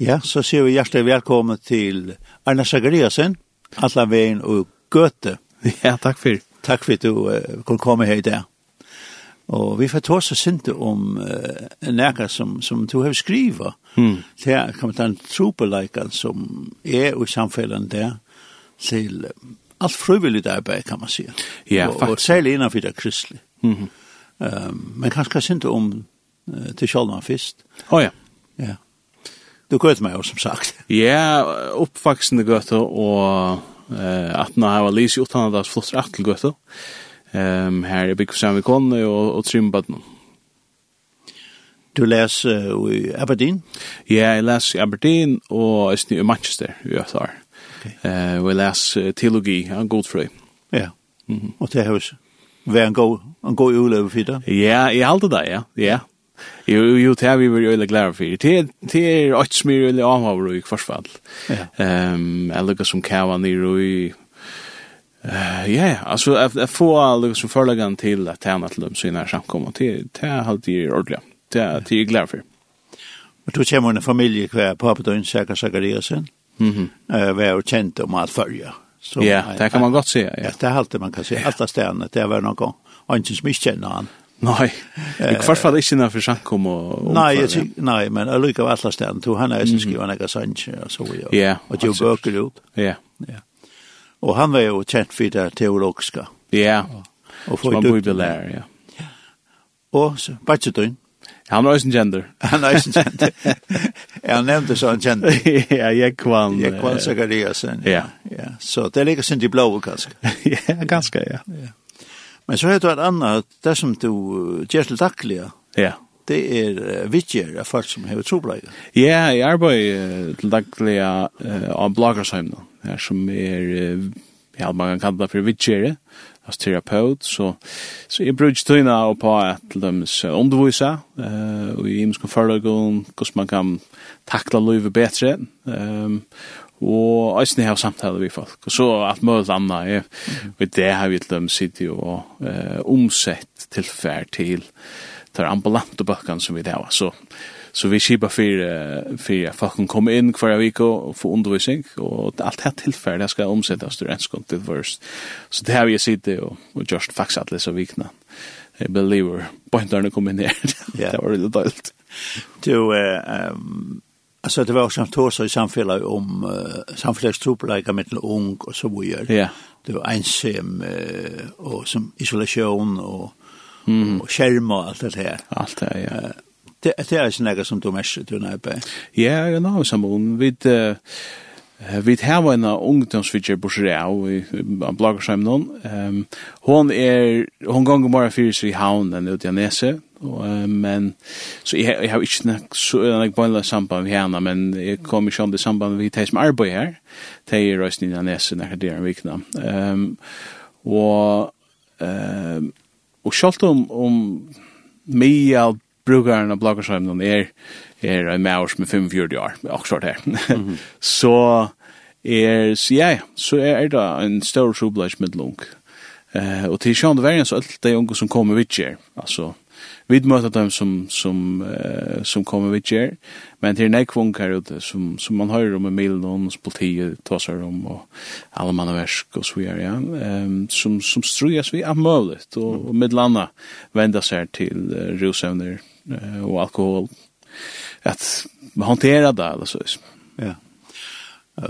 Ja, så sier vi hjertelig velkommen til Arne Sagariasen, alle veien og Gøte. Ja, takk for. Takk for at du uh, kunne komme her i dag. Og vi får ta oss sinte om uh, en som, som du har skrivet. Mm. Det er, kan man ta en tropeleikere som er i samfunnet der til uh, alt frivillig arbeid, kan man si. Ja, og, faktisk. Og særlig innenfor det kristelig. Mm -hmm. um, men kanskje sinte om uh, til Kjallmann først. Å oh, ja. Ja. Du gøtt meg jo, som sagt. Ja, oppvaksende gøtt og eh, at nå har Lise gjort han at flott rett til gøtt. Um, her er bygg for samme kone og, og trimbaden. Du les uh, i Aberdeen? Ja, jeg les i Aberdeen og i Manchester i Øtlar. Okay. Eh, og jeg les uh, teologi, ja, Godfrey. Ja, mm -hmm. og det er jo vært en god, en god ulever for det? Ja, jeg halte det, ja. ja. Jo, jo, det har vi vært øyelig glad for. Det er det alt som er øyelig avhaver i kvarsfall. Jeg lukker som kava nere i... Ja, altså, jeg får lukker som forlagene til at tjene til dem sine samkommer. Det er alltid ordentlig. Det er jeg glad for. Og du kommer en familie hver papadøyen, Sækka Uh, vi er jo kjent om alt førje. Ja, det kan man godt se. Ja, ja det er alltid man kan se. Alt er stedene, det er hver noen gang. Og ikke som ikke kjenner han. Nei, jeg kvart fall ikke innenfor sjankom og... Nei, jeg, nei, men jeg lykker av alle stedene, to han er som skriver nekka sannsje, og så jo, ja, og jo bøker ut. Ja. ja. Og han var jo kjent for det teologiske. Ja, og for som han burde lære, ja. Og så, Batsetøyen. Han var også en gender. Han var også en gender. Jeg nevnte så en gender. ja, jeg kvann. Jeg kvann Zakariasen, ja. ja. Så det ligger sin de blå, kanskje. ja, ganske, ja. Ja. Men så heter det annat, det som du gjør til daglig, ja. det er uh, vidtjer av folk som har trobleid. Ja, jeg arbeider uh, til daglig uh, av bloggersheim nå, her som er, uh, ja, man kan kalla for vidtjere, as terapeut, så, så jeg bruker tøyna og på at de undervisa, uh, og i imenskom forlagun, hvordan man kan takla livet bedre, um, og eisne har samtale vi folk, og så alt mølt anna ja. og det har vi til dem sitte og uh, omsett tilfær til tar ambulante bøkken som vi det var så Så vi skipa fyrir fyrir at folk kan komme inn hver vik og få undervisning, og alt her tilfell, det skal omsettes til regnskånd til først. Så det har vi sittet og, og just faktisk alle disse vikene. Jeg believer, pointerne kom inn her. det var veldig dølt. Du, uh, um, Alltså det var också en tåsa i samfället om uh, samfällets med mellan ung och så vidare. Ja. Det var ensam uh, och som isolation och, mm. och skärm och allt det här. Allt det här, ja. Uh, det, det är sådana som du mest du när på. Ja, jag har samman. Vi uh, Vi har en ungdomsfitcher på Sjøau i Blaggersheim nå. Um, hon er, hon ganger bare fyrir seg i havn enn ute i Nese, men så jeg, jeg har ikke nok så er nok bønla samband med henne, men jeg kom ikke om det samband med de som arbeider her, de er røysen i Nese nekker er en vikna. Um, og, um, og selv om, om mye av brukeren av Blaggersheim er er en maur som er 45 år, akkurat her. Så er, så ja, så er det en stor trobladj med lung. Uh, og til sjående verden så er det de unge som kommer vidt her, altså, vi møter dem som, som, uh, som kommer vidt her, men til nek vunk her ute som, som man hører om i milen og hans politiet, tåser om og alle mann og versk og så videre, ja, um, som, som strues vi av møvlet og, og med landa venda seg til uh, rusevner uh, og alkohol att hantera det eller så. Ja.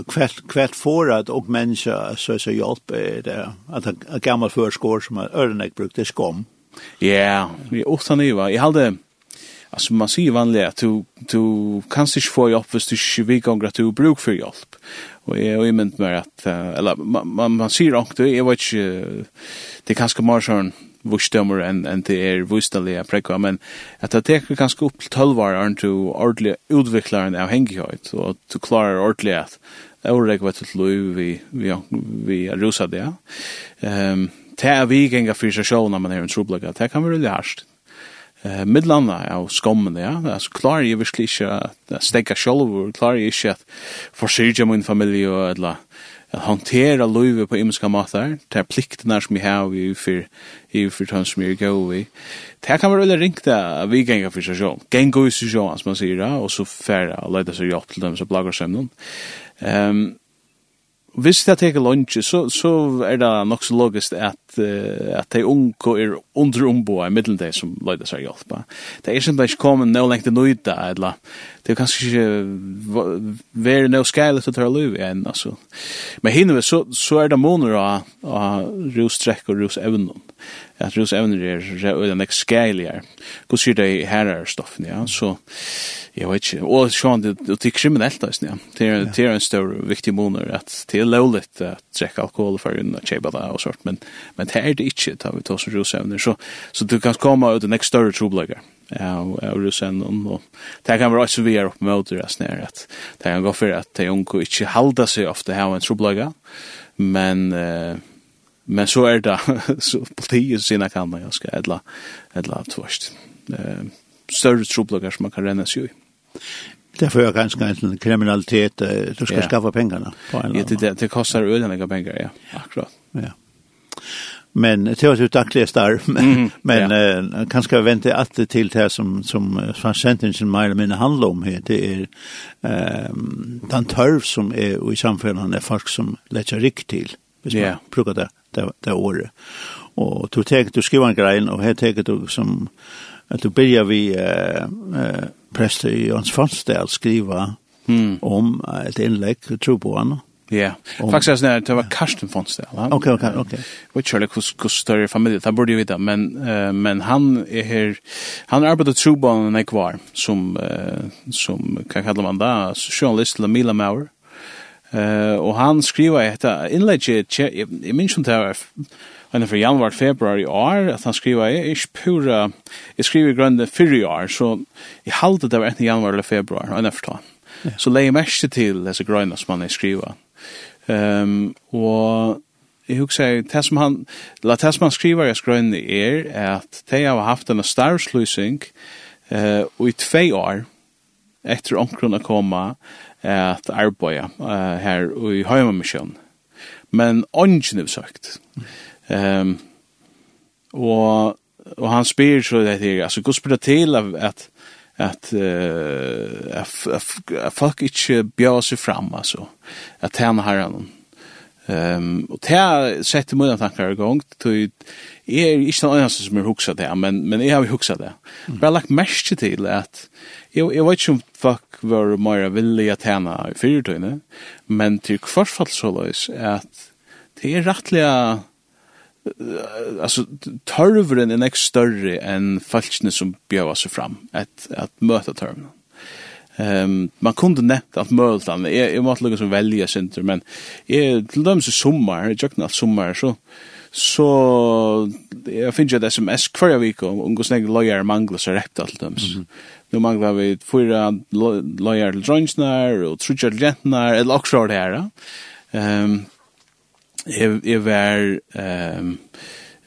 Kvärt kvärt för att och människa så så hjelp er det att en gammal førskår som örnek brukte skom. Ja, vi er nu va. Jag hade alltså man ser ju vanligt att du du kan sig få hjälp fast du vi gånger att du bruk för hjälp. Och jag har ju mer att eller man man ser också jag vet inte det kanske mer sån vursdømmer enn en det er vustaliga prekva men at det tar kanske upp till 12 år är inte ordentligt utvecklaren av hängighet och att klara ordentligt att Eurek var til lov vi, vi, vi er rusa det. Um, det er vi genga for seg sjå når man har en troblegga. Det kan være veldig hardt. Uh, Midlanda av skommen, ja. Altså, klarer jeg virkelig ikke at stegge sjolv, klarer jeg ikke at forsyrja min familie og eller at hantera løyve på imenska matar, det er pliktene som vi har i for, i for tønn som jeg går vi. Det kan være veldig ringt at vi gengar for seg sjån, gengar i seg sjån, som man sier, og så færre og leida seg hjelp til dem som blagar seg noen. Um, hvis det teker lunge, så, så er det nok så logisk at, uh, at de unge er under omboa i middelen de som løyder seg hjelp. Det er simpelthen ikke kommet noe lengt til nøyda, eller det er kanskje ikke være noe skeilig til å ta løy igjen, altså. Men hinner vi, så, så er det måneder av, av rostrekk og rosevnen at rus evner er øyla nek skeiligare. Hvor sier det her er stoffen, ja, så jeg vet ikke, og sjåan, det er kriminellt da, ja, det er en stor viktig måneder at det er lovligt at trekk alkohol for unna tjeba da og sånt, men, men det er det ikke, da vi tar som rus evner, så, så du kan komme ut en nek større troblegger av av rusen och det kan vara också vi är uppe mot det snär att det kan gå för att de unko inte halda sig ofta här en troblaga men eh men så er det så politiet sina kan man ganska edla edla tvärst. Eh större trubbelagar som man kan renna sig i. Därför är ganska en kriminalitet du ska skaffa pengarna på en. Ja, det det, det kostar öden pengar, ja. Akkurat. Ja. Men det var ju dagliga starv. Mm, men ja. eh, kanske vänta att det till det som som Fransentingen mer eller mindre handlar om här. Det är eh, den törv som är i samfällan är folk som lägger rikt till hvis man yeah. brukar det, det, det året. Og du teker, du skriver en grein, og her teker du som, at du byrjar vi eh, eh, prester i Jons Fonsdal skriva mm. om et innlegg, tro på han. Ja, yeah. faktisk er det var Karsten Fonsdal. Ok, ok, ok. Jeg vet ikke hvordan større familie, det burde jeg vite, men, uh, men han er her, han arbeider tro på han enn jeg var, som, uh, som, hva kaller man da, journalist Lamila Maurer, Eh och han skriver ett inlägg i minns inte här en för januari februari or år att han skriver är är pura jag skriver grund för i år så i halta det var i januari eller februari och nästa så lägger mest till as a grind som han skriver. Ehm och jeg husker det som han, la det som han skriver i skrønne er at de har haft en starvsløsning uh, i tve år etter omkron å komme at arbeida uh, her i Høymamission. Men ånden er sagt. Um, og, og han spyr så det her, altså god spyr til at, at at uh, at folk ikke bjør seg fram, altså, at tjene han Um, og det har sett i mine tanker i gang, jeg er ikke den eneste som har hukset det, men, men jeg har hukset det. Mm. Bare lagt mest til at Jeg, jeg vet ikke om folk var mer villige til henne i fyrtøyene, men til hvert fall så løs at det er rettelig altså tørveren er nek større enn falskene som bjøver seg fram, at, at møte tørvene. Ehm um, man kunde nämnt att möjligt men jag jag måste lugga som välja center men är till dem så sommar jag knappt sommar så så jag finns ju det som är kvar jag vill och går snägg lawyer mangla så rätt allt dem. Nu manglar vi fyra lawyer till Johnsnar och Trudger Gentnar eller också det här. Ehm jag jag var ehm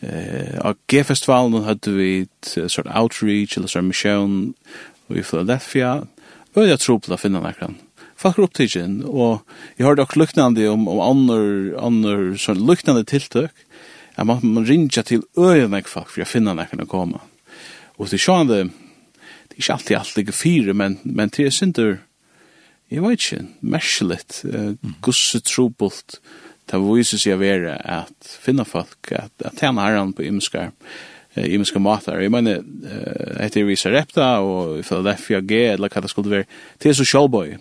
eh och gefestivalen hade vi ett sort outreach eller så mission i Philadelphia øyla trobla finna nekran. Folk er opptidgen, og jeg har dok luknande om, om annar, annar sånn luknande tiltøk, at man, man rinja til øyla nek folk for å finna nekran å koma. Og til sjåan det, det er ikke alltid alt ikke fire, men, men til jeg synder, jeg vet ikke, merseligt, uh, gusse trobult, det viser seg å være at finna folk, at, at tjene herren på ymskar, i menneske matar. Jeg mener, etter vi repta og Philadelphia G, eller hva det skulle være, det er så sjålbøy.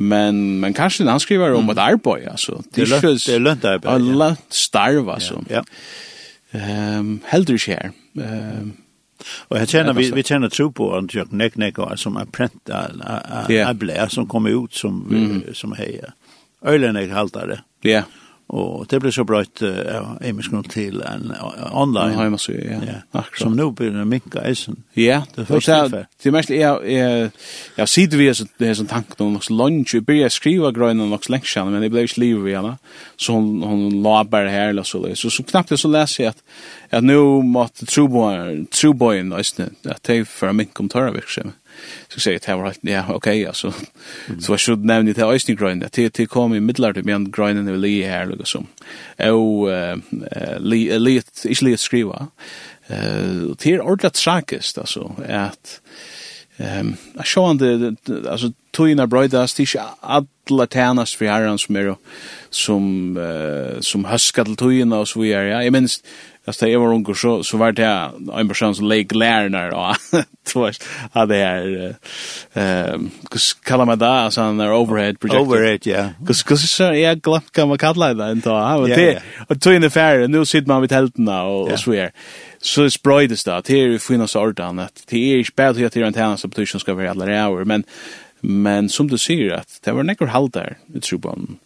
Men, men kanskje han skriver om et arbeid, altså. Det er lønt, det er lønt arbeid. Ja, lønt starv, altså. Ja, ja. Um, heldur ikke her. Um, Og jeg kjenner, vi, vi kjenner tro på han tjøk nek nek som er prent av blei som kommer ut som, mm. som heier. Øylen jeg halter det. Ja. Yeah. Og det ble så brøyt ja, emisken til en online. Ja, jeg ja. ja. Akkurat. Som nå blir det minka eisen. Ja, det er første tilfell. Det er mest, jeg, jeg, jeg sier vi er sånn tanken om noks lunch, jeg begynte å skrive grønne noks lengsjene, men jeg ble ikke liv vi henne. Så hun, hun la bare her, eller så, så, så knappt så leser jeg at, at nå måtte troboen, troboen, at det er for får minka om tørre virksomhet så säger det var ja okej alltså så jag skulle nämna det icing grind det det kom i middlar till men grinden över Lee här liksom som och Lee Lee is Lee skriva eh det är ordentligt tråkigt alltså att Ehm jag såg det alltså tojna brödas till alla tärnas för herrans som som som höskar till tojna och så vidare. Jag minns alltså jag var ung så så var det en person som lägger lärarna och tvås hade här eh kus kallar man det? Alltså en overhead projector. Overhead ja. Kus kus så jag glömt kan man kalla det inte va? Det och tog in det färre nu sitter man vid helten och och så är så är spröjdes det. Det är ju sort ordan that. det är ju bättre att det är en tennis som ska vara alla hour men men som du säger att det var nekor haltar i truban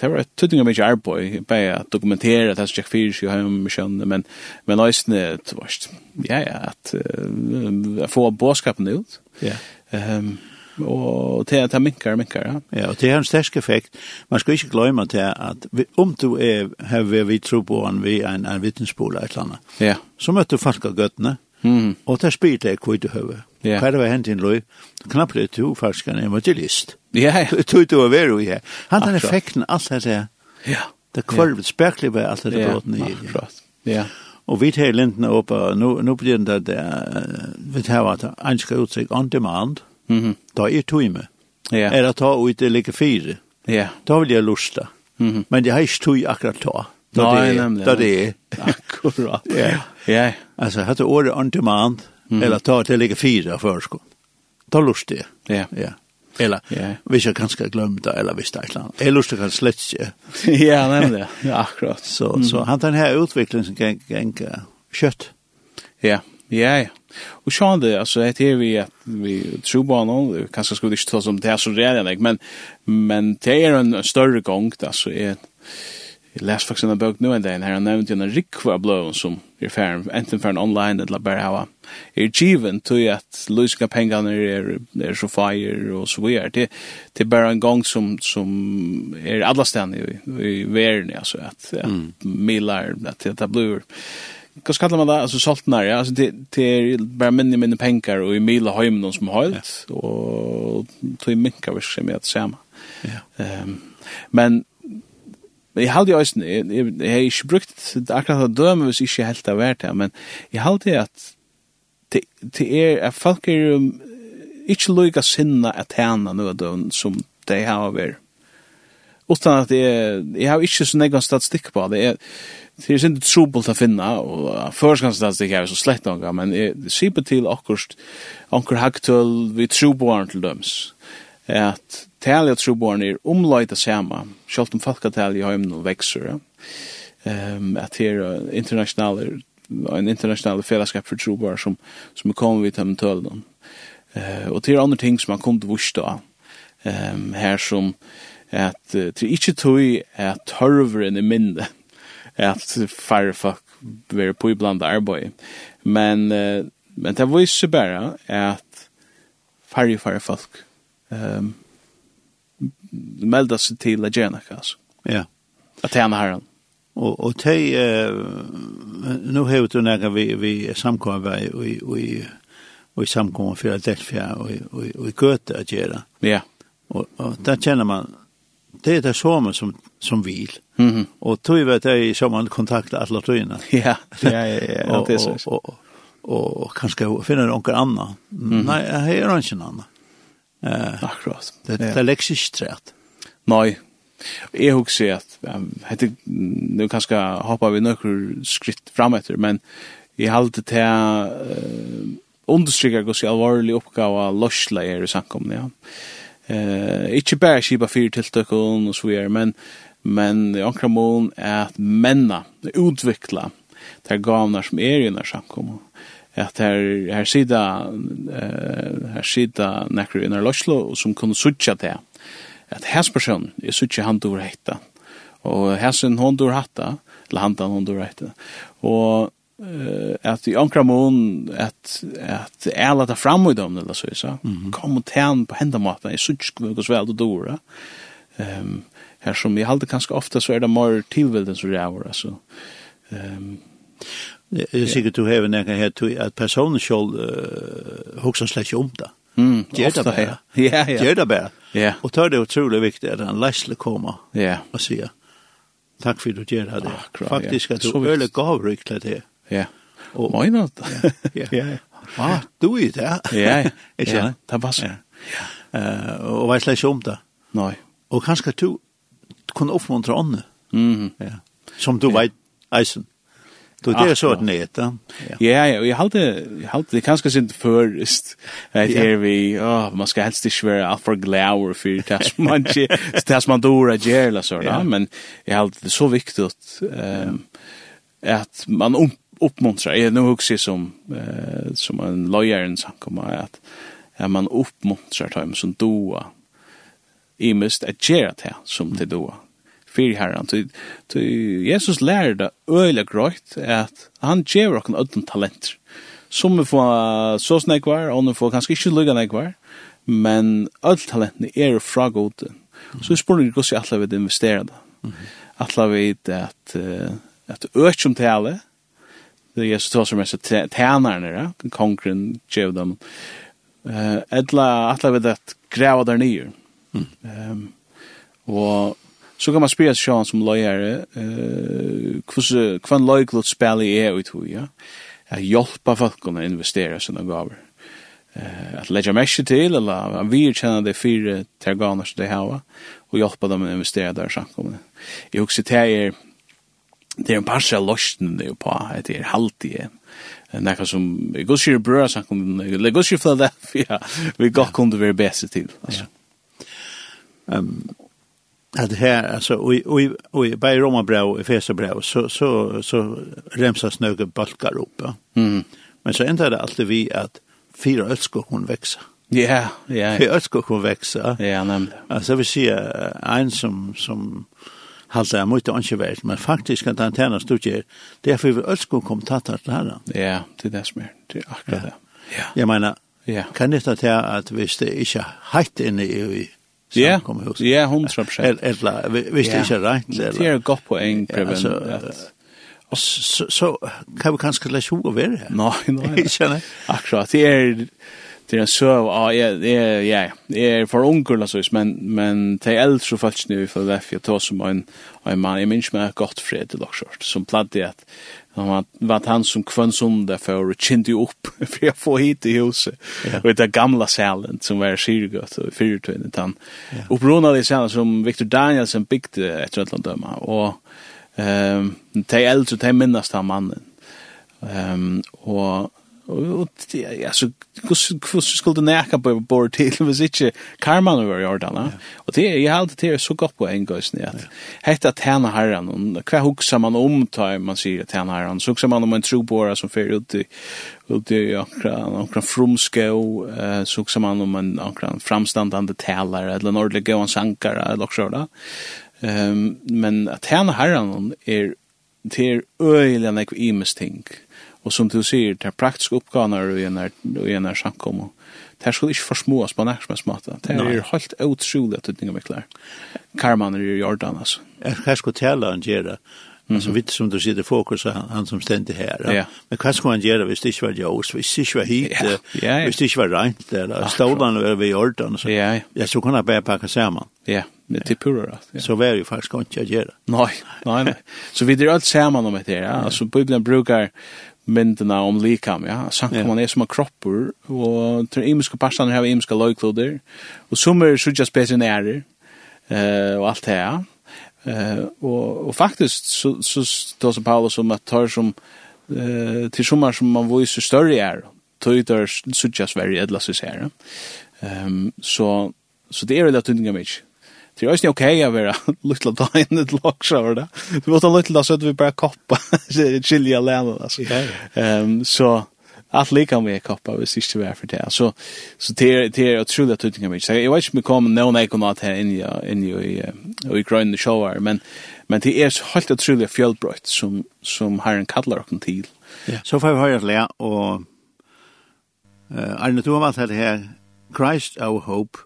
det var ett tydliga mycket arboj på att dokumentera det här för sig hem sjön men men nästan det var ja ja att uh, få boskapen ut ja ehm og til at det minkar, minkar, ja. Ja, og det har en stersk effekt. Man skal ikke glemme til at om du er, har vi, vi tro på en, vi en, en vittnesbol eller et eller annet, ja. så møter du folk av gøttene, mm. og det spyr det hva du høver. Ja. Hva er det hent inn løy, knappt det to faktisk en evangelist. Ja, ja. Det tog det å være i her. Han hadde effekten alt det der. Ja. Det kvarvet spekler var alt det der bråten i. Akkurat. Ja. Og vi tar lintene opp, og nå blir det der, vi tar at han skal uttrykk on demand, mm da er tøyme. Ja. Er det ta ut det ligger fire. Ja. Da vil jeg lusta. Mm Men det har ikke tøy akkurat ta. Da det er. Da det er. Akkurat. Ja. Ja. Altså, hatt året on demand, Mm. Eller ta till lika fyra förskott. Ta lust det. Ja. Ja. Eller yeah. hvis jeg kanskje har glemt det, eller hvis det er et eller annet. Jeg lurer kan slett ikke. ja, nemlig. Ja, akkurat. Så, mm. så han tar denne utviklingen som gikk gikk kjøtt. Ja, ja, ja. Og sånn det, altså, jeg tror vi at vi tror på noen, kanskje skulle ikke ta som det er så redan, men, men det er en større gang, altså, jeg, Jeg leser faktisk en bøk nå en dag, her han nevnte en rikva blå som er færen, enten færen online eller bare hava. Er given til at løsninga pengene er, er så feir og så videre. Det, det er bare en gang som, som er alle stedene i, i verden, altså, at, at mm. milar, at det blir Hva skal man da, Altså saltnar, ja. Altså, det, det er bare minne minne penger og i mila heimen som har høyt, og tog minka virkelig med det samme. Ja. Um, men Men jeg halde jo også, jeg har ikke brukt akkurat å døme hvis jeg ikke helt har vært det, men jeg halde at det er at folk er ikke lykka sinna at hana nu døven som de har vært. Utan at jeg, jeg har ikke så negan statistikk på det. Jeg, det er ikke trobult å finne, og førskan statistikk er så slett noe, men jeg sier på til akkurat anker hagtøl vi troboaren til døms at talet troborn er omløyta sama, sjálvt om folkatal i heimn og vekser, um, at her er internationale, en internationale fellesskap for troborn som, som er kommet vidt hemmen tølen. Uh, og til andre ting som man kom til vurs da, um, her som at uh, til ikkje tøy at tørveren er mindre, at færre folk være på ibland arbeid. Men, uh, men det viser bare at færre færre folk ehm melda sig till Legena alltså. Ja. Att han har Och och te eh nu har du när vi vi samkommer vi vi vi vi samkommer för att det och och och köta att göra. Ja. Och och där känner man det är det som som som vill. Mhm. Mm och tror vet jag som man kontaktar alla tröjorna. Ja. Ja ja ja. och, och, och, och, och kanske finner någon annan. Mm -hmm. Nej, här är inte någon annan. Eh, akkurat. Det det läggs inte trätt. Nej. Jag hugger att hade nu kanske hoppa vi några skritt fram framåt men i halde til uh, understryker hvordan alvorlig oppgave løsla er i samkomne, ja. Uh, ikke bare kipa fire tiltøkken og så videre, men, men i ankra mån er at menna utvikla de gavnar som er i denne samkomne at her, her sida uh, her sida nekker innar Loslo som kunne sutja det at hans person er sutja han dur hetta. Og hansen hon dur hatta eller handan hon dur hetta. Og uh, at i ankra mån at, at jeg ta fram i dem eller så så mm -hmm. kom og tæn på henda mata jeg sutja noe vel og dur um, her som jeg halde kanskje ofta så er det mer tilvilden som er altså. Um, Det er sikkert du har en nekka her til at personen selv uh, hokser slett ikke om det. Mm, det er bare. Ja, ja. Det er det bare. Ja. Og tar det er utrolig viktig at han leisle kommer ja. og sier takk for du gjør det. Akkurat, Faktisk ja. at du øle gavryk til det. Ja. Og, Møyna. ja, ja. Ah, du er det. Ja, ja. Det var sånn. Ja. Og var slett om det. Nei. Og kanskje du kunne oppmuntre ånden. Mm. Ja. Som du ja. vet, eisen. Du det är så att neta. Ja, ja, jag hade jag hade det kanske sent först. Att här vi, åh, man ska helst inte vara allt för glower för som man tas man då gärla så där, men jag hade det så viktigt ehm att man uppmuntrar. Jag nu också som eh, som en lawyer som kommer att att man uppmuntrar dem som doa. I mist att göra det som det doa fyrir herran. Jesus lærer det øyla grøyt at han gjør okken ødden talenter. Som vi får så snakvar, og vi får kanskje ikke lukka nekvar, men öll talentene er fra gode. Så vi spør ikke hvordan alle vil investere det. Alle vil at at økt som tale, det er Jesus som mest så ja, kongren gjør dem, Uh, etla atla við at grava der nýr. Ehm um, og Så kan man spyrja spela sjåan som lojare, eh, kvann lojklot spela i er ut hui, ja? Att hjälpa folk å investera sina gaver. Uh, at leggja människor til, eller at vi kjenner det fire terganer som de hava, og hjälpa dem å investera der samkomne. Jeg husker til er, det er en par parsa lösten det är på, at det er halvtid, nekka som jeg i gudskir brøra jeg går sier Philadelphia, vi gott kunde være bæse til. Ja. Um, att här alltså och och och i Romarbrev i Fesebrev så så så remsas några balkar upp. Ja. Mm. Men så ändrar det alltid vi att fyra älskar hon växa. Ja, ja. Fyra älskar hon växa. Ja, nämligen. Alltså vi ser en som som halda er mot ikke vært, men faktisk at han tjener stort gjør, det er for vi ønsker kom tatt av det her. Ja, det er det som er, det er akkurat det. Ja. Jeg mener, ja. kan dette til at hvis det ikke er heitt inne i, samkomhus. Ja, hundra prosent. Eller, hvis det ikke er rett. Det er godt poeng, Preben. Og så kan vi kanskje lese hva vi er her. Nei, nei. Ikke, nei. Akkurat, det er det är så ja ja ja er for unger, altså, men men till äldre folk nu för det jag som en en mann, jeg minns meg godt fred til dock som pladde at, Han var var han som kvann sunda for å kjente opp for å få hit i huset. Ja. Og det gamla salen som var skirgött og fyrtvinnet han. Ja. Uppronade salen som Victor Danielsen bygde etter et eller annet døma. Og um, de eldre, de minnast han mannen. Um, og Og ja, så hvordan skulle du neka på bort til hvis ikke karman var i ordan, ja? Og det, jeg halte det så godt på en gøysen, at hette tjena herran, og hva hugsa man om ta man sier tjena herren? så hugsa man om en trobora som fyrir ut i ut i akkurat omkran frumskå, så hugsa man om en akkurat framstandande talar, eller en ordentlig gøy sankara, eller også, da. Um, men at tjena herren er til øyelig nek imes ting, Og som du sier, det er praktiske oppgaver i en her samkommer. Det her skulle ikke forsmås på nærmest mest måte. Det her er helt utrolig at det ikke er klar. Karman er i Jordan, altså. Her skal tale han gjøre. Alltså vitt som du sier, det fokus han, han som ständigt här. Ja. Men hva ska han gjøre hvis det ikke var jos, hvis det ikke var hit, ja. ja, ja. hvis det ikke var rent där. Stolan var ved Jordan så. Ja, ja. Jag så han bare pakke sammen. Ja, det till pura rätt. Ja. Så var ju faktiskt inte att göra. Nej, nej, nej. Så vi drar allt samman om det här. Alltså Bibeln brukar myndena om likam, ja. Sankoman yeah. er som en kroppur, og til imiske parstene har vi imiske løykloder, og som er sutja spesinærer, uh, og alt det ja. Uh, og, og faktisk, så, så står som Paulus om at tar som, uh, til sommer som man viser større er, tøyder sutja sverige, edla sysere. Um, så, så det er veldig at tøyndinga mykje. Så det är ju okej att vara lite då in det locks över det. Det var lite då så att vi bara koppa chili alene alltså. Ehm så att lika med koppa vi sist var för det. Så så det det är otroligt att tycka mig. Så jag vet inte om vi kommer någon jag kommer att här in i in i i grön the show men men det är helt otroligt fjällbrott som som har en kallar och Ja. Så får vi höra det och Eh, Arne, du har varit här, Christ our Hope,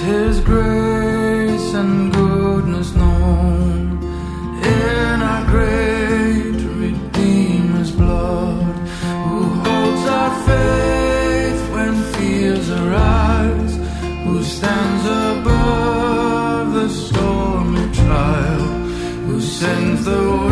his grace and goodness known in our great redeemer's blood who holds our faith when fears arise who stands above the stormy trial who sends the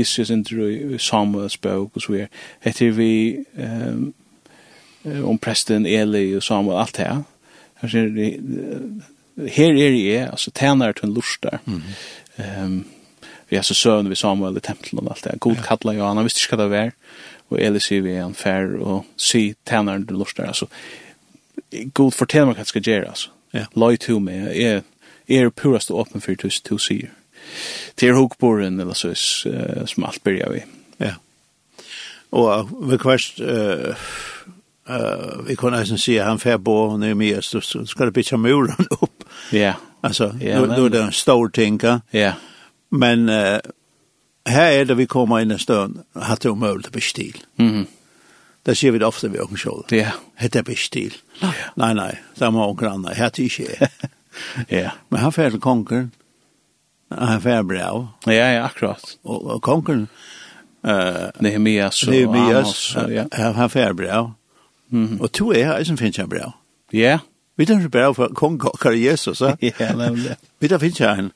lyser sin i Samuels bøk og så videre. Heter vi um, om presten Eli og Samuel, alt det her. Her er jeg, altså tjener til en lustar. Mm -hmm. um, vi er så søvn vi Samuel i tempelen og alt det. God ja. kallar jo han, han visste ikke hva det var. Og Eli sier vi han fær og si tjener til en lustar. Altså, God fortell meg hva det skal gjøre, altså. Ja. Løy to meg, jeg er purast og åpen for tusen to sier til hokboren eller så uh, som alt byrja vi. Ja. Och vi kvart uh, uh, vi kunde nästan se han fer på när vi är så skal det bytja muren opp. Ja. Alltså yeah, nu er det en stor ting, Ja. Men uh, her er det vi kommer in en stund det er möjligt å bestil. Mhm. Det sier vi det ofta vid åkensjål. Ja. Hette er bestil. Nei, nei, det var åker annet. Hette ikke. jeg. Ja. Men han fer til konger, han en färbrev. Ja, ja, akkurat. Og, og kongen Uh, Nehemias och Nehemias Han har färbrev. Mhm. Og to er her, som finnes en brev. Ja. Vi tar ikke brev for kong Karl Jesus så. Ja, nemlig. Vi tar finns en.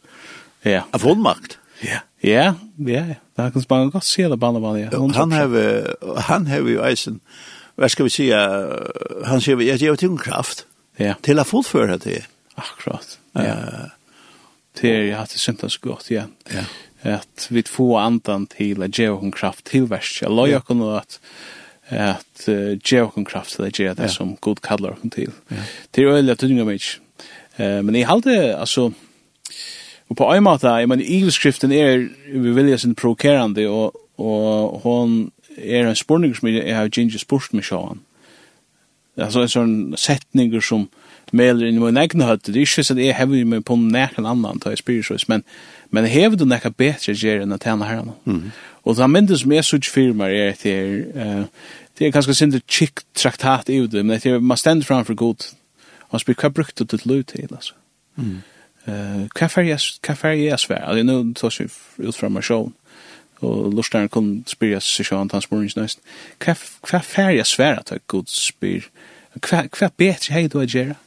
Ja. Av fullmakt. Ja. Ja, ja. Där kan man godt se det bare bare, ja. Han har han har jo eisen, hva skal vi säga? Han säger jag ger till kraft. Ja. Til å fullføre det. Akkurat. Ja. Det är att det syntes så gott ja. Ja. Att vi får andan till att ge hon kraft till värst. Jag lojar kon att att ge hon kraft til at ge det som god kallar hon til. Det er øyelig at du mig. Eh men jeg halte, altså, og på en måte jeg mener, evilskriften er vi vilja sin provokerande og, og hon er en spurning som jeg har ginger spurt mig sjåan. Altså, en sånn setninger som meler inn i min egen høtt, det er ikke så jeg hever meg på nekken annan, ta jeg spyrir men, men hever du nekka betre gjer enn å tjene herren. Mm. Og det mindre som jeg sutt firmar er at det er, uh, det er ganske sindre kikk traktat i det, men det er, man stender framfor god, og spyr hva brukte du til lov til, altså. Mm. Uh, hva fer jeg, hva fer jeg svær? Altså, nå noe tås vi ut fra meg sjån, og lustaren kun spyr jeg seg sjån, hans morgens nøyst. Hva fer jeg svær at jeg god spyr? Hva, hva betre hei du a gjerra?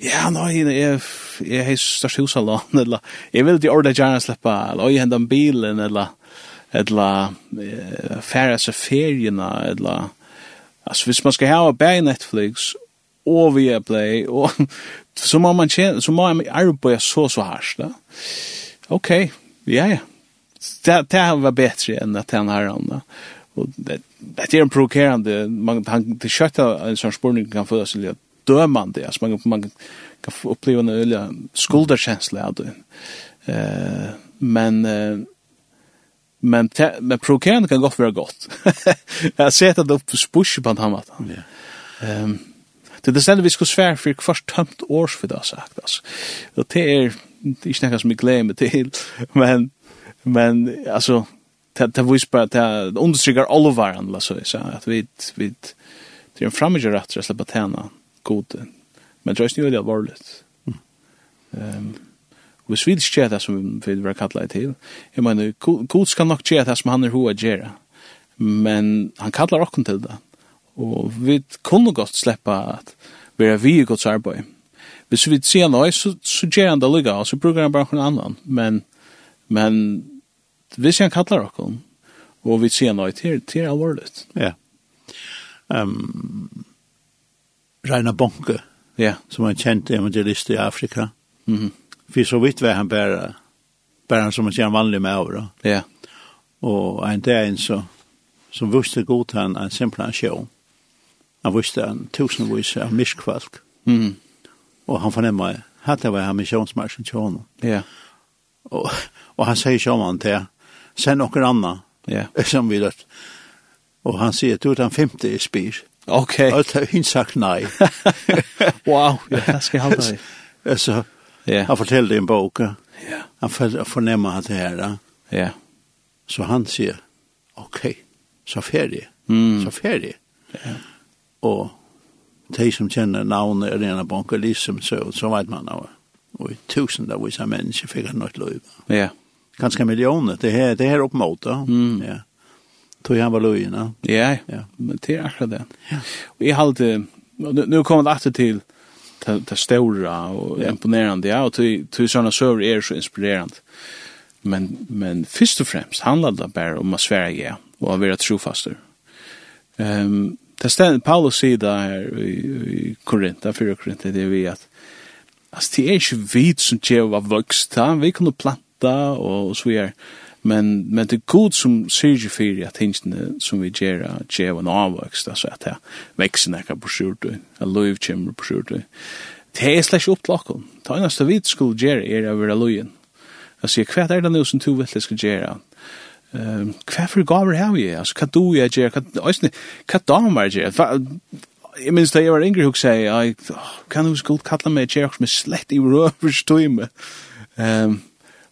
Ja, nei, jeg, jeg har størst hus eller eller jeg vil ikke ordentlig gjerne slippe, eller jeg hender bilen, eller eller færre seg feriene, eller altså hvis man skal ha bæg Netflix og via Play, og, så må man tjene, så må man arbeide så så hardt, da. Ok, ja, ja. Det, det var bedre enn at han här da. Og det, det er en provokerande, man, han, det kött en sånn spårning kan födas till att dömande. Alltså man, man kan få uppleva en öliga skulderkänsla av det. Uh, men uh, men, te, men provokerande kan gott vara gott. jag har sett att det upp spush på den maten. Yeah. Um, det är ständigt vi ska svär för först tömt års för det har sagt. Alltså. Och det är inte något som jag glömmer till. Men, men alltså det det vis bara det understryker allvaran alltså så att vi vi det är en framgång rätt att släppa tänna gode. Men det er ikke veldig alvorlig. Um, hvis vi ikke gjør det som vi vil kalla det til, jeg mener, god skal nok gjøre det som han er hoa gjøre, men han kallar okken til det. Og vi kunne godt slippe at vi er vi i gods arbeid. Hvis vi sier noe, så, så gjør han det lykka, og så bruker han bare noen annan. Men, men hvis han kallar okken, og vi sier noe, det er alvorlig. Ja. Um, Reina Bonke, ja. som er en kjent evangelist i Afrika. Mm -hmm. For så vidt var han bare, bare som man sier en vanlig med over. Ja. Og en dag en så, som visste godt han, han simpelthen sjå. Han visste han tusenvis av miskvalg. Mm. Og han fornemmer, hatt var han misjonsmarsjen til honom. Ja. Og, og han sier sjåman til, send noen annan, ja. som vi løtt. Og han sier, du er den femte i spyr. Okay. Okay. har hun sagt nei. wow, Ja, det skal jeg hålla deg. Alltså, yeah. han fortällde en bok. Ja. Yeah. Han fornemmer at det her. Ja. Yeah. Så han sier, ok, så färdig. Mm. Så färdig. Ja. Og de som kjenner navnet er en av och liksom så, så vet man av. Og i tusen av disse mennesker fikk han något liv. Ja. Ganske millioner. det här, det här uppmått. Mm. Ja. Tog han var löjna. Ja, ja. Men det er akkurat det. Ja. Jeg halte, nu, nu kommer det alltid til det stora og ja. imponerande, ja, och tog sånne søver er så inspirerande. Men, men først og fremst handler det bare om å svære ja, og å være trofaster. Um, det stället Paulus sier sida her i, i Korinta, fyra Korinta, det er vi at alltså, det är inte vi som tjev av vuxta, vi kunde planta och, och så vidare men men det är god som syrger för at tingene som vi gör ger en avvokst altså at här växer näka på skjort och lov kommer på skjort det är slash opp locken ta en nästa vid skulle er är över lojen altså kvart är det nu som två vill ska göra ehm kvart for gaver har vi alltså kan du jag gör kan alltså kan damer gör jeg minns da jeg var yngre, hun sier, jeg kan du godt kalla meg kjærk som er slett i røvers tøyme. Um,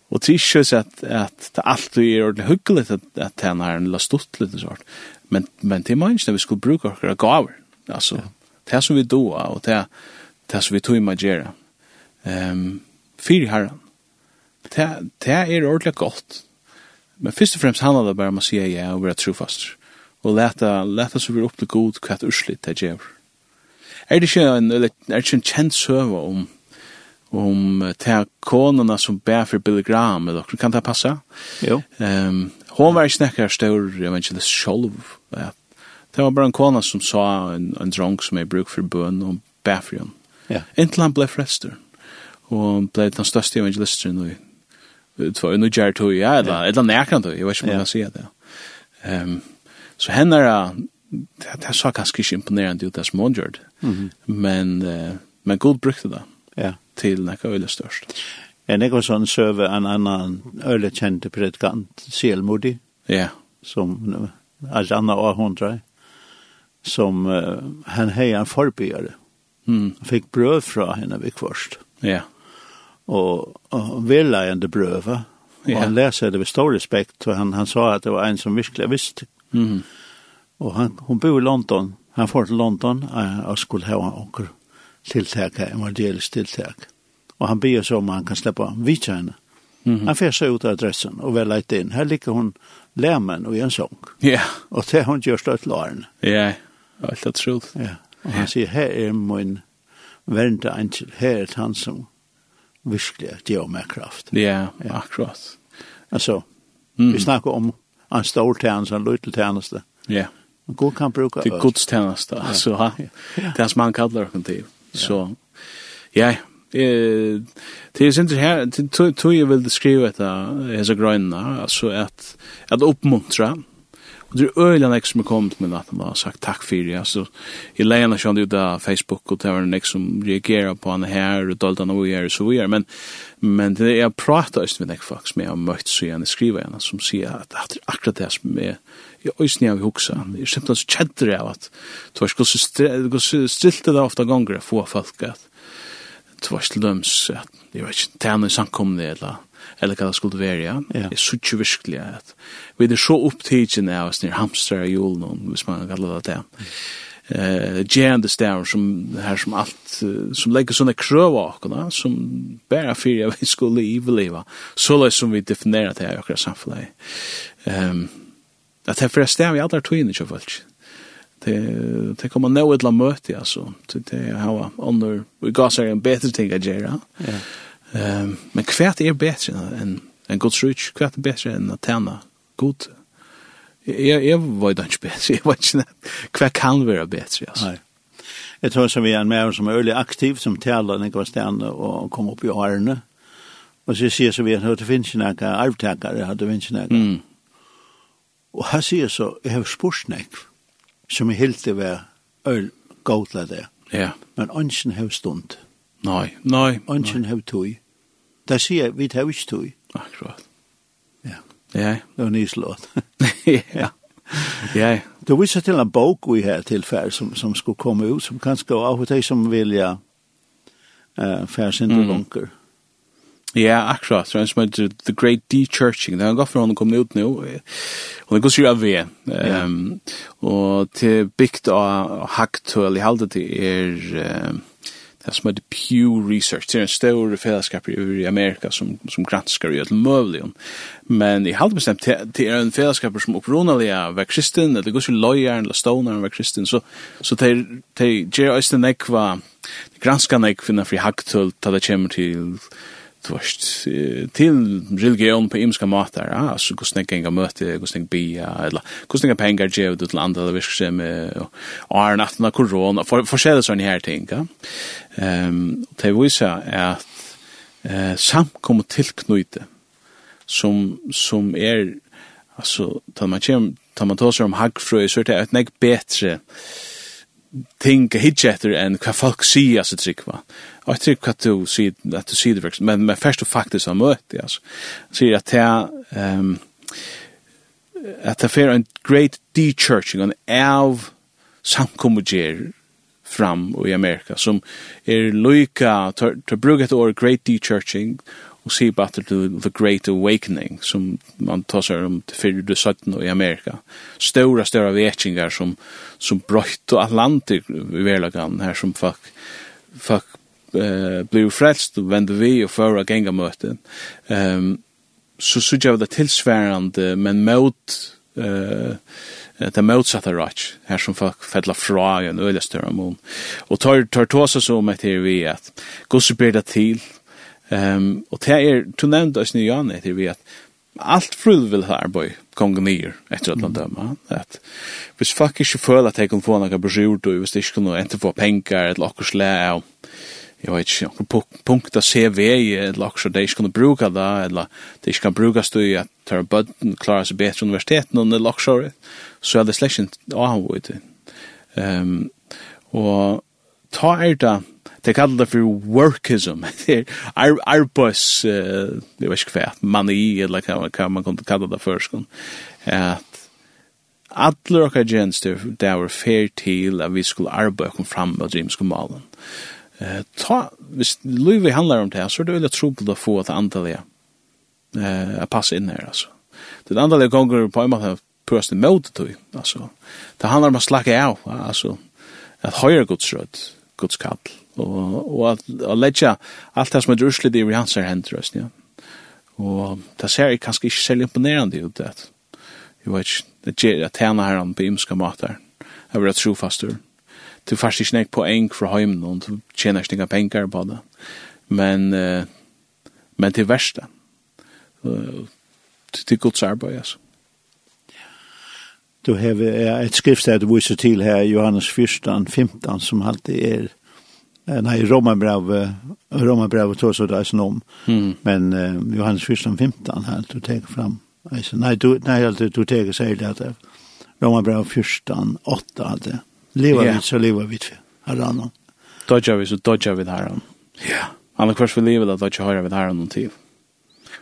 Og det er ikke så at, at det alltid er ordentlig hyggelig at, at den har en la stått litt og sånt. Men, men det er mange når vi skulle bruke akkurat gaver. Altså, ja. det som vi doa og det, det som vi tog med gjøre. Um, Fyre herren. Det, det er ordentlig godt. Men først og fremst handler det bare om å si ja og være trofast. Og leta, leta så vi opp til god hva et urslitt det gjør. Er det ikke en, eller, er det ikke en kjent søve om om til konene som ber for Billy Graham eller kan det passe? Jo. Um, hon var ikke snackar stor evangelist selv. Ja. Det var bare en kone som sa en en drunk som är bruk for bøn, og ber for henne. Ja. Inntil han ble frester. Og han ble den største evangelisten i det var nu Jared Toy ja eller eller närkan då jag vet inte om man ser det. Ehm så henne är det här så ganska imponerande ut det som hon gjorde. Men men god brukte det. Ja til nekka øyla størst. En ekko sånn søve en annan øyla kjente predikant, Selmodi, ja. som er anna åhundra, som uh, han hei en forbygjare. Mm. Fikk brød fra henne vi kvarst. Ja. Og, og velleiende brøva, og ja. han leser det med stor respekt, og han, han sa at det var en som virkelig visste. Mm. Og han, hun bor i London, han får til London, og skulle ha anker tiltak, evangelisk tiltak. Og han ber så om han kan släppa vitjärna. Mm -hmm. Han färsar ut av adressen og vel leit inn. Her ligger hun lämmen og i en sång. Ja. Yeah. Och det hun gör stört laren. Ja, yeah. allt att tro. Ja. Og han sier, her er min värnta angel. her er han som virkelig ger mig kraft. Ja, yeah, ja. akkurat. Altså, mm. vi snakker om en stor tjeneste, en liten tjeneste. Ja. Yeah. God kan bruke... Det er gudstjänst, alltså. Ja. Ja. Det er som han kallar det till. Så ja, eh det är inte här till till jag vill skriva detta hesa grönna alltså att att uppmuntra. Och det är öligen nek som kommit med att man har sagt tack för det. Alltså, jag lägger när ut av Facebook och det var nek som reagerar på henne här och dolt henne och gör så vidare. Men, men det jag pratar just med nek folk som jag har mött så gärna skriver henne som säger att det är akkurat det som är jeg øysni av hugsa. Jeg er simpelthen så kjedder av at det var så stilte det ofta gonger å få folk at det var til døms at jeg var ikke tæna i samkomne eller eller hva det skulle være, ja. Jeg synes ikke virkelig at vi er så opptidgjende av oss nir hamstrar i julen, hvis man kallar det det. Eh, gjerne stavr som här som allt som lägger såna kröv åkarna som bara för jag vi skulle leva så låt som vi definierar det här i våra samhälle. Ehm at det er forresten vi aldri tog inn i folk. Det, det kommer nå et la møte, altså. Det, det er hva under, vi gav seg en bedre ting å gjøre. Ja. Um, men hva er bedre enn en Guds rutsk? Hva er bedre enn å tjene god? Jeg, jeg var jo ikke bedre, jeg var ikke Hva kan være bedre, altså? Nei. Jeg tror som vi er en mer som er øyelig aktiv, som taler når jeg var og kom opp i årene. Og så sier så vi at det finnes ikke noen arvtakere, det finnes ikke noen. Mm Og her sier så, jeg har spurt nek, som jeg helt til å var øl gåtla det. Ja. Men ønsken har stund. Nei, nei. Ønsken har tog. Da sier, jeg, vi tar ikke tog. Akkurat. Ja. Ja. Det var nyslått. ja. Ja. Du viser til en bok vi har tilfell som, som skulle komme ut, som kanskje av og til som vilja uh, færsindelunker. Mm. Ja, akkurat. Så en som heter The Great De-Churching. Det har gått fra han kommet ut nå. Og det går syr av ved. Um, og til bygd av Hagtøl i halde til er um, det som heter Pew Research. Det er en større fellesskap i Amerika som, som granskar i et møvlig. Men i halde bestemt, det er en fellesskap som opprunalig er hver kristen, eller går syr løyeren eller stoneren hver kristen. Så, så det er gjer æsten ekva granskar ekva granskar ekva granskar ekva granskar ekva granskar ekva tvørst til religion på imska matar ja så kus nek ganga møte kus nek bia eller kus nek pengar gjev ut til andre virksem og er natten av korona for forskjellige sånne her ting ja. Ehm det viser at eh samkomme tilknyte som som er altså tar man kjem tar man tar seg om hagfrøy så er det et nek betre eh ting hitje etter enn hva folk sier så trygg va. Og jeg trygg hva du sier, at du sier det faktisk, men, men først og faktisk har møtt det, altså. Sier at det um, at det fer en great de-churching, en av samkommunger fram i Amerika, som er lyka, to tar brug et år great de-churching, og sier bare til The Great Awakening, som man tar seg om til fyrir du søtten i Amerika. Ståra, ståra vetsingar som, som brøyt og Atlantik i verlagan her som folk, folk uh, blir frelst og vende vi og fører genga møten. Um, så så jeg det tilsværende, men mot uh, det motsatta rach her som folk fedla fra i en øyla større mån. Og tar, tar tåsa så om etter vi at gos ber det til, Ehm och det är du nämnde oss nu Jan heter vi att allt frul vill ha arboj kongen ner efter att man döma att hvis fuck is för att jag kan få några besked då hvis det skulle inte få pengar eller något slä jag vet inte några punkter CV eller något så där skulle bruka där eller det ska brukas då att ta button klara sig bättre universitet någon eller något så så är det släschen ah vad det ehm och ta er det det kallar det för workism. det Ar arbus, uh, jag vet inte vad, mani eller vad, vad man kan kalla det för. Att alla och agenster där var fair till att vi skulle arbeta fram med dreamska malen. Eh ta hvis Louis handlar om det här så är det väldigt trubbel att få att antaliga eh att passa in här alltså. Det andra gånger på en måte pöst emot det alltså. Det handlar om att slacka av alltså att höra Guds röd, Guds kall og, og at, at letja alt det som er druslet i hans er hendt, ja. Og det ser jeg kanskje ikke særlig imponerende ut, det. Jeg vet ikke, det gjør at henne her på imska matar Jeg vil ha trofastur. Du fast ikke nek poeng fra heimen, og du tjener ikke penger på det. Men, uh, men til verste. Uh, til gods arbeid, altså. Du har et skriftsted du viser til her, Johannes 1, 15, som alltid er nei, Romabrev, Romabrev tog så det där snom. Mm. Men uh, Johannes 14, 15 här, du tar fram. Altså, nei, du, nei, alltså, du tar seg det at Romabrev 14, 8 hade. Leva yeah. vid så leva vid herran. Dodja vi så dodja vi det her. Ja. Yeah. Han kvars för livet att dodja høyra vi det her noen tid.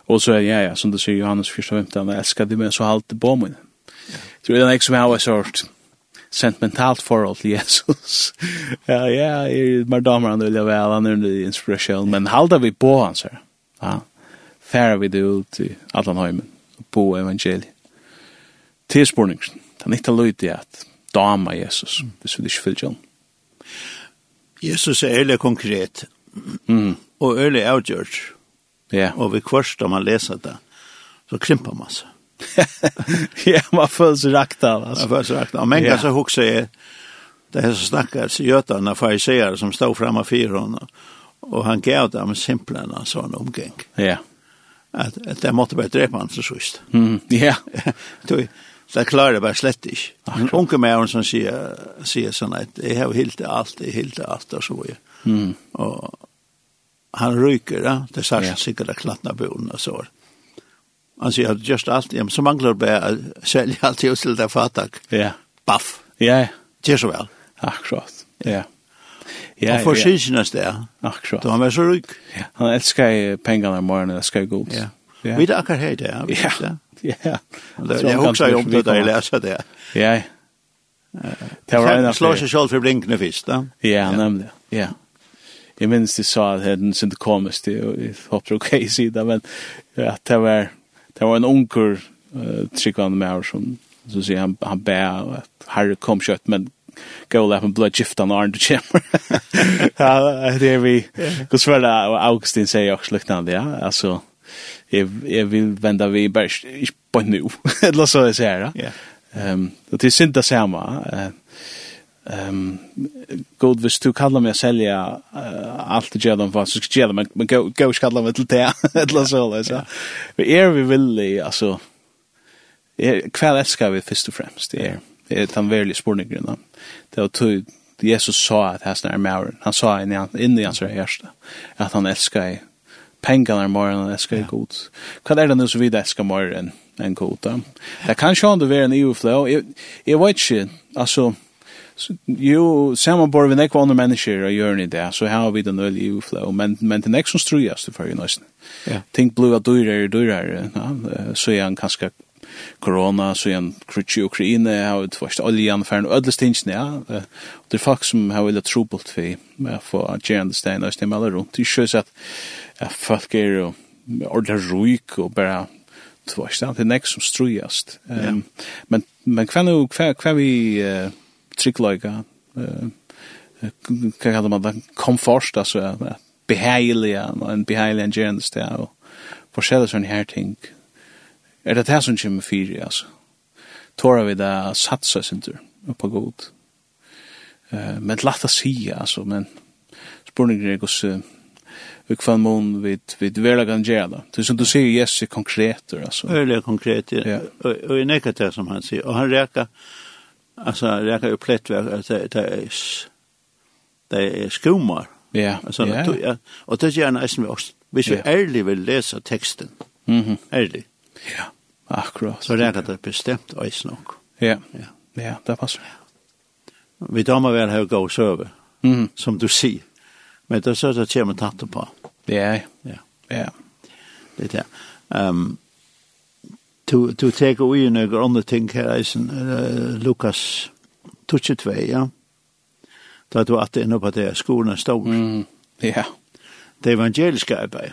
Og så er ja, ja, som du sier, Johannes 14, 15, älskar du med så halt på mig. Yeah. Tror jag det är en som jeg har sort sentimentalt forhold til Jesus. ja, ja, jeg er mer damer han vil jeg vel, han er under inspirasjon, men halda vi på hans her. Ja, færa vi det ut i Atlanheimen, på evangeliet. Tilspurningsen, den ikke løy i at dama Jesus, hvis vi ikke fyllt han. Jesus er ærlig konkret, mm. og ærlig avgjørt. Ja. Yeah. Og vi kvarst om man leser det, så krymper man seg. ja, man føler seg rakt av. Altså. Man føler seg rakt av. Men kan så huske er, det er så snakkars gjøtene fariserer som stod fremme for henne, og han gav dem simpelthen en sånn omgeng. Ja. At, at det måtte bare drepe han til sist. Mm, ja. det klarer bare slett ikke. Men unge med som sier, sier sånn at jeg har hilt alt, jeg har hilt alt, og så videre. Mm. Og han ryker, ja. det er særskilt sikkert at klattene boen og så videre Han sier, at just alt? Ja, men så mangler det bare å selge alt i Øsland av fatak. Ja. Baff. Ja, Det er så vel. Akkurat, ja. Ja, Og for ja. sinne sted. Akkurat. Da han var så ryk. Ja. Han elsker pengene om morgenen, elsker god. Ja. ja. Vi er akkurat her, det Ja, ja. Ja. Jeg husker jo om det da jeg leser det. Ja. Det var en av slår seg selv for blinkene først, da. Ja, nemlig, ja. Jeg minns de sa at det den synte komisk, og jeg håper det er ok i sida, men ja, det var, det var en onker uh, tryggvande med som så sier han, han bæ og at herre kom kjøtt, men gå og läppen blod gifta han Arne Kjemmer. Ja, det er vi. Gå svært Augustin sier også liknande, ja. Altså, jeg, jeg vil vende vi bare ikke på nu. Eller så jeg ser det. Ja. Um, det er synd det samme. Uh, Ehm god hvis du kallar mig selja uh, alt det jag for så ska jag men men gå gå kallar mig till det eller så alltså. Vi er vi vill altså er kväll ska vi först och främst det er det är tan väldigt spårningarna. Det var tog Jesus sa at han är mer. Han sa inn i han inn i hans hjärta at han älskar pengarna är mer än han älskar god. Vad er det nu så vi älskar mer enn en god? da Det kan sjå om det vara en EU flow. Jag vet inte alltså jo, saman bor vi nekva andre mennesker og gjør i det, så har vi den øyelig flow men, men det er nek som strujast for i nøysen. Ja. Ting blir at dyrer, dyrer, ja, så er han kanskje korona, så er han krutsi Ukraina, har vi tvarst oljan, fern, ödlestingsne, ja, og det er folk som har veldig trobult for med å få gjerande stein, og stemmer alle rundt, det er sjøs at, at folk er jo ordentlig ruik og bare tvarst, det er nek som strujast. Um. Men, men hva, hva, hva vi, uh, tryggleika, hva kallar man det, komfort, altså, beheilig, en beheilig en gjerende sted, og forskjellige sånne her ting. Er det det som kommer fyrir, altså? Tåra vi det satsa sin tur, på god. Men lagt å si, altså, men spurningen er hvordan vi kvann mån vid vid vela kan göra då. Det som du sier, ser er konkreter, altså. Öliga konkret. Ja. Och, och, och i nekka det som han sier, og han reka, alltså det är ju plättverk att det är det är skumar. Ja. Alltså ja. ja. Och det gärna är som oss. Vi ska ärligt vill läsa texten. Mhm. Mm ärligt. Ja. Akkurat. Så det är det bestämt oss nog. Ja. Ja, ja det passar. Vi tar med väl här gå över. Mhm. Som du ser. Men det så att kommer tatt på. Ja. Ja. Ja. Det är. Ehm to to take away you know on the thing here is uh, Lucas touch it way ja. Da du at inne på det skolen stod mm, ja. Det evangeliske arbeid.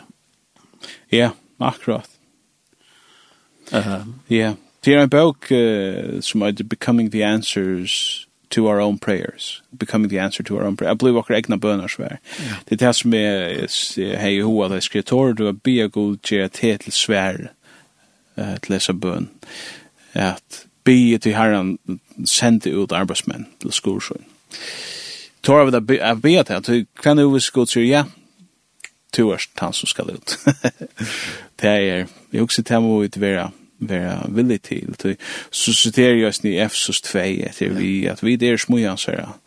Ja akkurat. Uh, ja. Det er en bok uh, som heter Becoming the Answers to our own prayers. Becoming the answer to our own prayer. I believe our egna bønner svær. Det er det som er hei hoa det skritor, du er bia god gjerra te til svær eh, til lesa bøn, at be til herren sendte ut arbeidsmenn til skolsjøen Tar vi det av be til, at hva nu vi skal til, ja, to er han som skal ut. det er, jeg husker til må vi være vara villig til. Så citerar jag i Efsos 2 etter vi at vi der smujansera.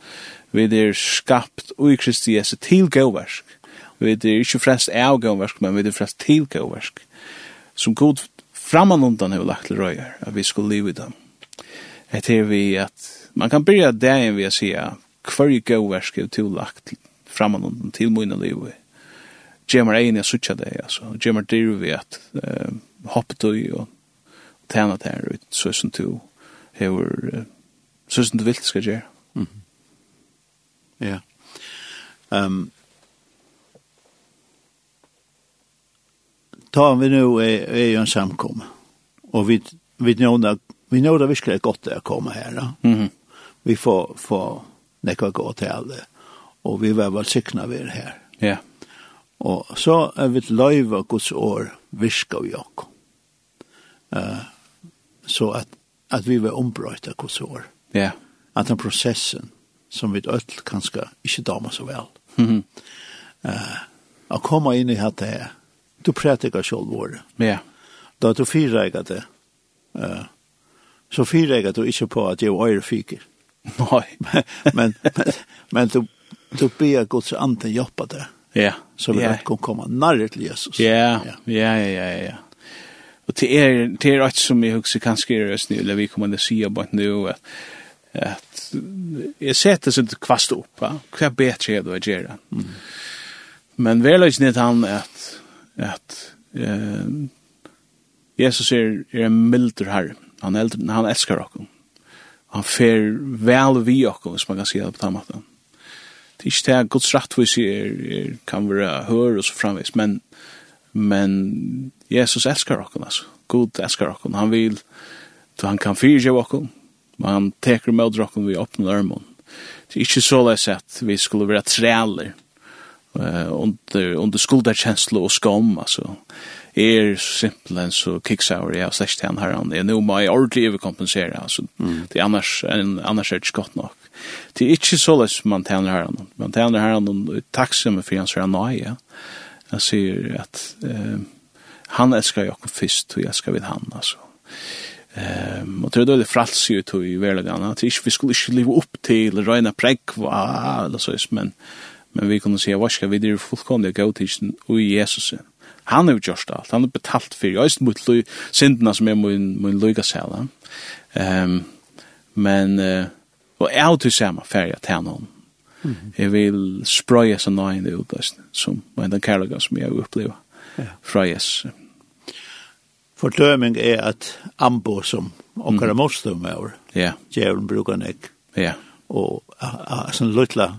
Vi er skapt ui Kristi Jesu til gåversk. Vi er ikke frest av gåversk, men vi er frest til gåversk. Som god framanundan har lagt til røyer, at vi skulle liv i dem. Etter vi at man kan byrja dagen ved å si at hver gøversk er tillagt framanundan til mine liv i. egin egnet suttja det altså. Gjemmer dyr vi at uh, hoppet og tæna det her ut, så som du hever, så som du vil skal gjøre. Ja. Um, ta vi nu är, är ju en samkom. Och vi, vi nådde vi nådde verkligen gott att komma här. Då. Mhm. Vi får, får nekva gå till alla. Och vi var väl sikna vi det här. Ja. Yeah. Och så är vi ett Guds år viska vi också. Uh, så att, att vi var ombröjt Guds år. Ja. Yeah. Att den processen som vi ett kanske inte damar så väl. Mm eh uh, att komma in i att det här du prætikar sjálv vår. Ja. Da du fyrækar det. Uh, så fyrækar du ikke på at jeg var øyre fiker. Nei. men, men, men du, du ber Guds anden hjelpa det. Ja. Så vi yeah. kan komme nærre til Jesus. Ja, ja, ja, ja, ja. Og det er, det er alt som jeg husker kanskje er røst nu, eller vi kommer til å si about nu, at, at jeg setter seg til kvast opp, hva er bedre er det å gjøre? Mm. Men vel er ikke han at at eh, Jesus er, er en milder herre. Han, el, han elskar okkur. Han fer vel vi okkur, hvis man kan si det på den måten. Det er ikke det at Guds rettvis er, er, kan være hør og så framvis, men, men Jesus elskar okkur, altså. God elskar okkur. Han vil, så han kan fyrje okkur, men han teker med okkur vi åpner armen. Det er ikke så løs at vi skulle være træler, eh under under skuldarkänsla och skam alltså. Är simpelt så kicksour ja slash han här han det nu my already överkompensera alltså. Det annars en annars är det skott nog. Det är inte så lätt man tänder här han man tänder här han tacksam för hans rena ja. Jag ser att eh han älskar jag och först och jag ska vid han alltså. Ehm och tror då det frals ju till i världen att vi skulle inte leva upp till rena prägva eller så men men vi kunne se, hva skal vi er fullkomlig gå til og i Jesus. Han har jo gjørst alt, han har betalt for, jeg er mot syndene som er min min lyga sæla. Um, men, uh, og jeg har til samme ferie til han Jeg vil sprøye seg nøyende ut, som en den kærlighet som jeg opplever fra Jesus. Fordøming er at ambo som okkar mm. mostum er, yeah. djevelen brukar nek. Ja. Yeah. Og sånn lytla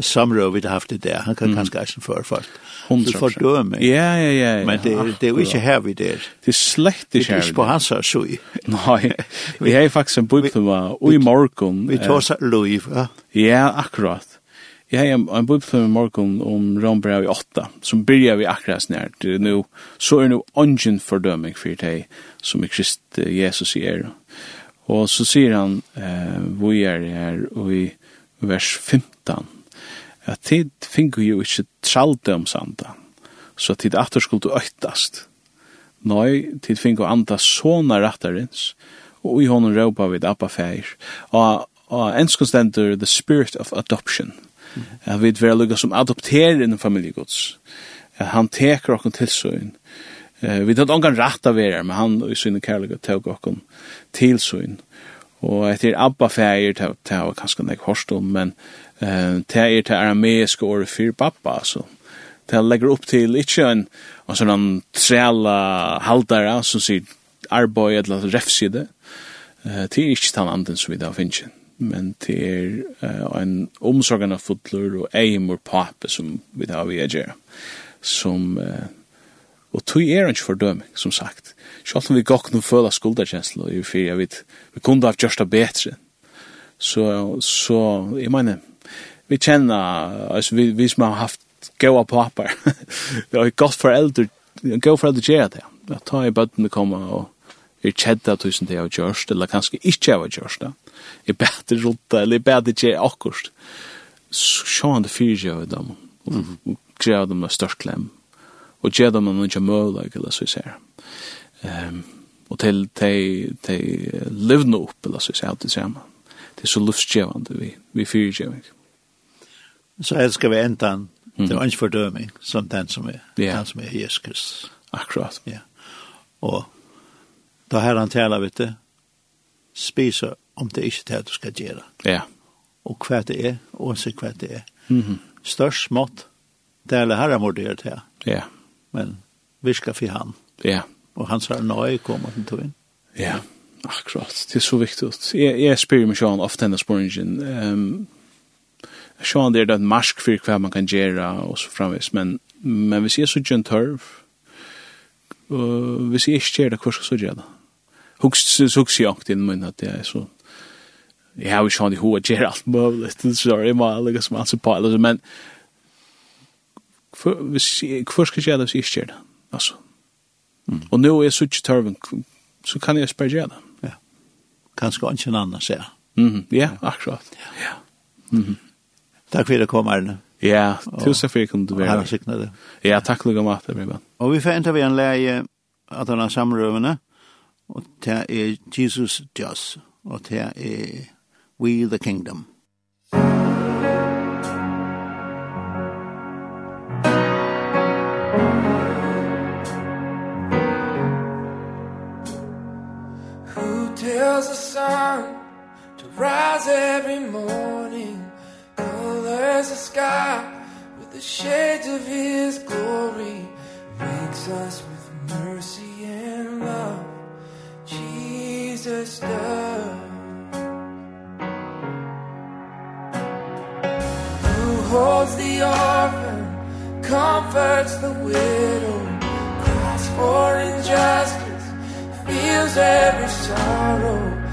samrøv vi har haft det der. Han kan kanskje eisen for folk. Så fordømme. Ja, ja, ja. Men det, det er jo ikke her vi der. Det er slett ikke her. Det er ikke på hans her, så. Nei, vi har faktisk en bøypløyma, og i morgen. Vi tar seg løy, ja. Ja, akkurat. Jeg har en bøypløyma i morgen om Rambrev i 8, som byrjar vi akkurat snart. Nu, så er nu ongen fordømming for deg, som i Krist Jesus sier. Og så sier han, eh, vi er her, og i vers 15, at tid fingu jo ikkje tralde om sanda, så tid atter skulle øytast. Nei, tid fingu anda såna rattarins, og i honom råpa vid Abba Feir, og, og enskonsdenter the spirit of adoption, mm. at vi vera lukka som adopterer innan familiegods, at han teker okkur til søyn, Uh, vi tatt ongan rætt av er, men han i sinne kærlega tåg til søyn. Og etter Abba feir, det var kanskje nek hårst om, men det er til arameiske året fyr pappa, altså. Det legger opp til ikke en, en sånn trela haldare som sier arboi eller refside. Det er ikke den anden som vi da finner. Men det er en omsorgende fotler og eimor pape som vi da vi er gjøre. Som uh, Og tog er ikke fordøming, som sagt. Selv om vi gokk noen føla skulderkjensel, og i fyrir, jeg vet, vi kunne ha gjørst det bedre. Så, så, jeg mener, vi kjenner, altså, vi, vi som har haft goa papar, vi har gått foreldre, goa foreldre gjør det. Jeg tar i bøttene komme og er kjedda tusen det jeg har gjørst, eller kanskje ikke jeg har gjørst det. Jeg bedre rota, eller jeg bæter gjør akkurst. Sjåan det fyrir gjør dem, og grev dem med størst klem, og gjør dem noen ikke møler, eller så vi ser. Um, og til de, de livne opp, eller så vi ser, det samme. Det er så luftgjevende vi, vi fyrgjevning. Så elsker vi enten, det er ikke fordøming, som den som er, yeah. den som er Jesus Kristus. Akkurat. Ja. Og da her han taler, vet du, spiser om det ikke er det du skal gjøre. Ja. Og hva det er, og så hva det er. Mm -hmm. Størst smått, det er alle herremordet må det til. Ja. Yeah men vi skal för han. Ja. Og han sa nej kommer til tog inn. Ja. Akkurat. Det er så viktigt. spyr meg spelar ofte henne ofta Um, springen. det er det en marsk for hva man kan gjøre og så framvis men men vi ser så gjør en tørv, hörv. hvis jeg ikke gjør det hva skal jeg så gjøre det? gjorde. Hooks jeg jag inn, men at det er så Jeg har jo sjön i hur gjør alt mulig, sorry, jeg må är ju bara liksom alltså på men Hvor skal jeg gjøre det hvis jeg ikke gjør det? Altså. Mm. Og nå er jeg så ikke tørven, så kan jeg spørre gjøre det. Ja. Kanskje ikke en annen sier. Mm. Ja, akkurat. Ja. Mm. Takk for at jeg kom, Arne. Ja, tusen for at jeg kom Og å være det. Ja, takk for at jeg kom Og vi får enda vi en leie at han har samrøvene, og det er Jesus Just, og det er We the Kingdom. was a sun to rise every morning colors the sky with the shades of his glory makes us with mercy and love. Jesus does. Who holds the orphan comforts the widow cries for injustice feels every sorrow.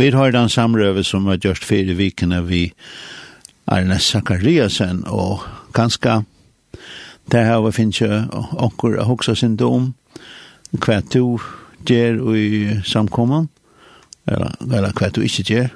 Vi har den samrøve som var gjort fire vikene vi Arne Zakariasen, og ganske det her vi finnes jo onker å hoksa sin dom, hva du gjør i samkommet, eller hva du ikke gjør,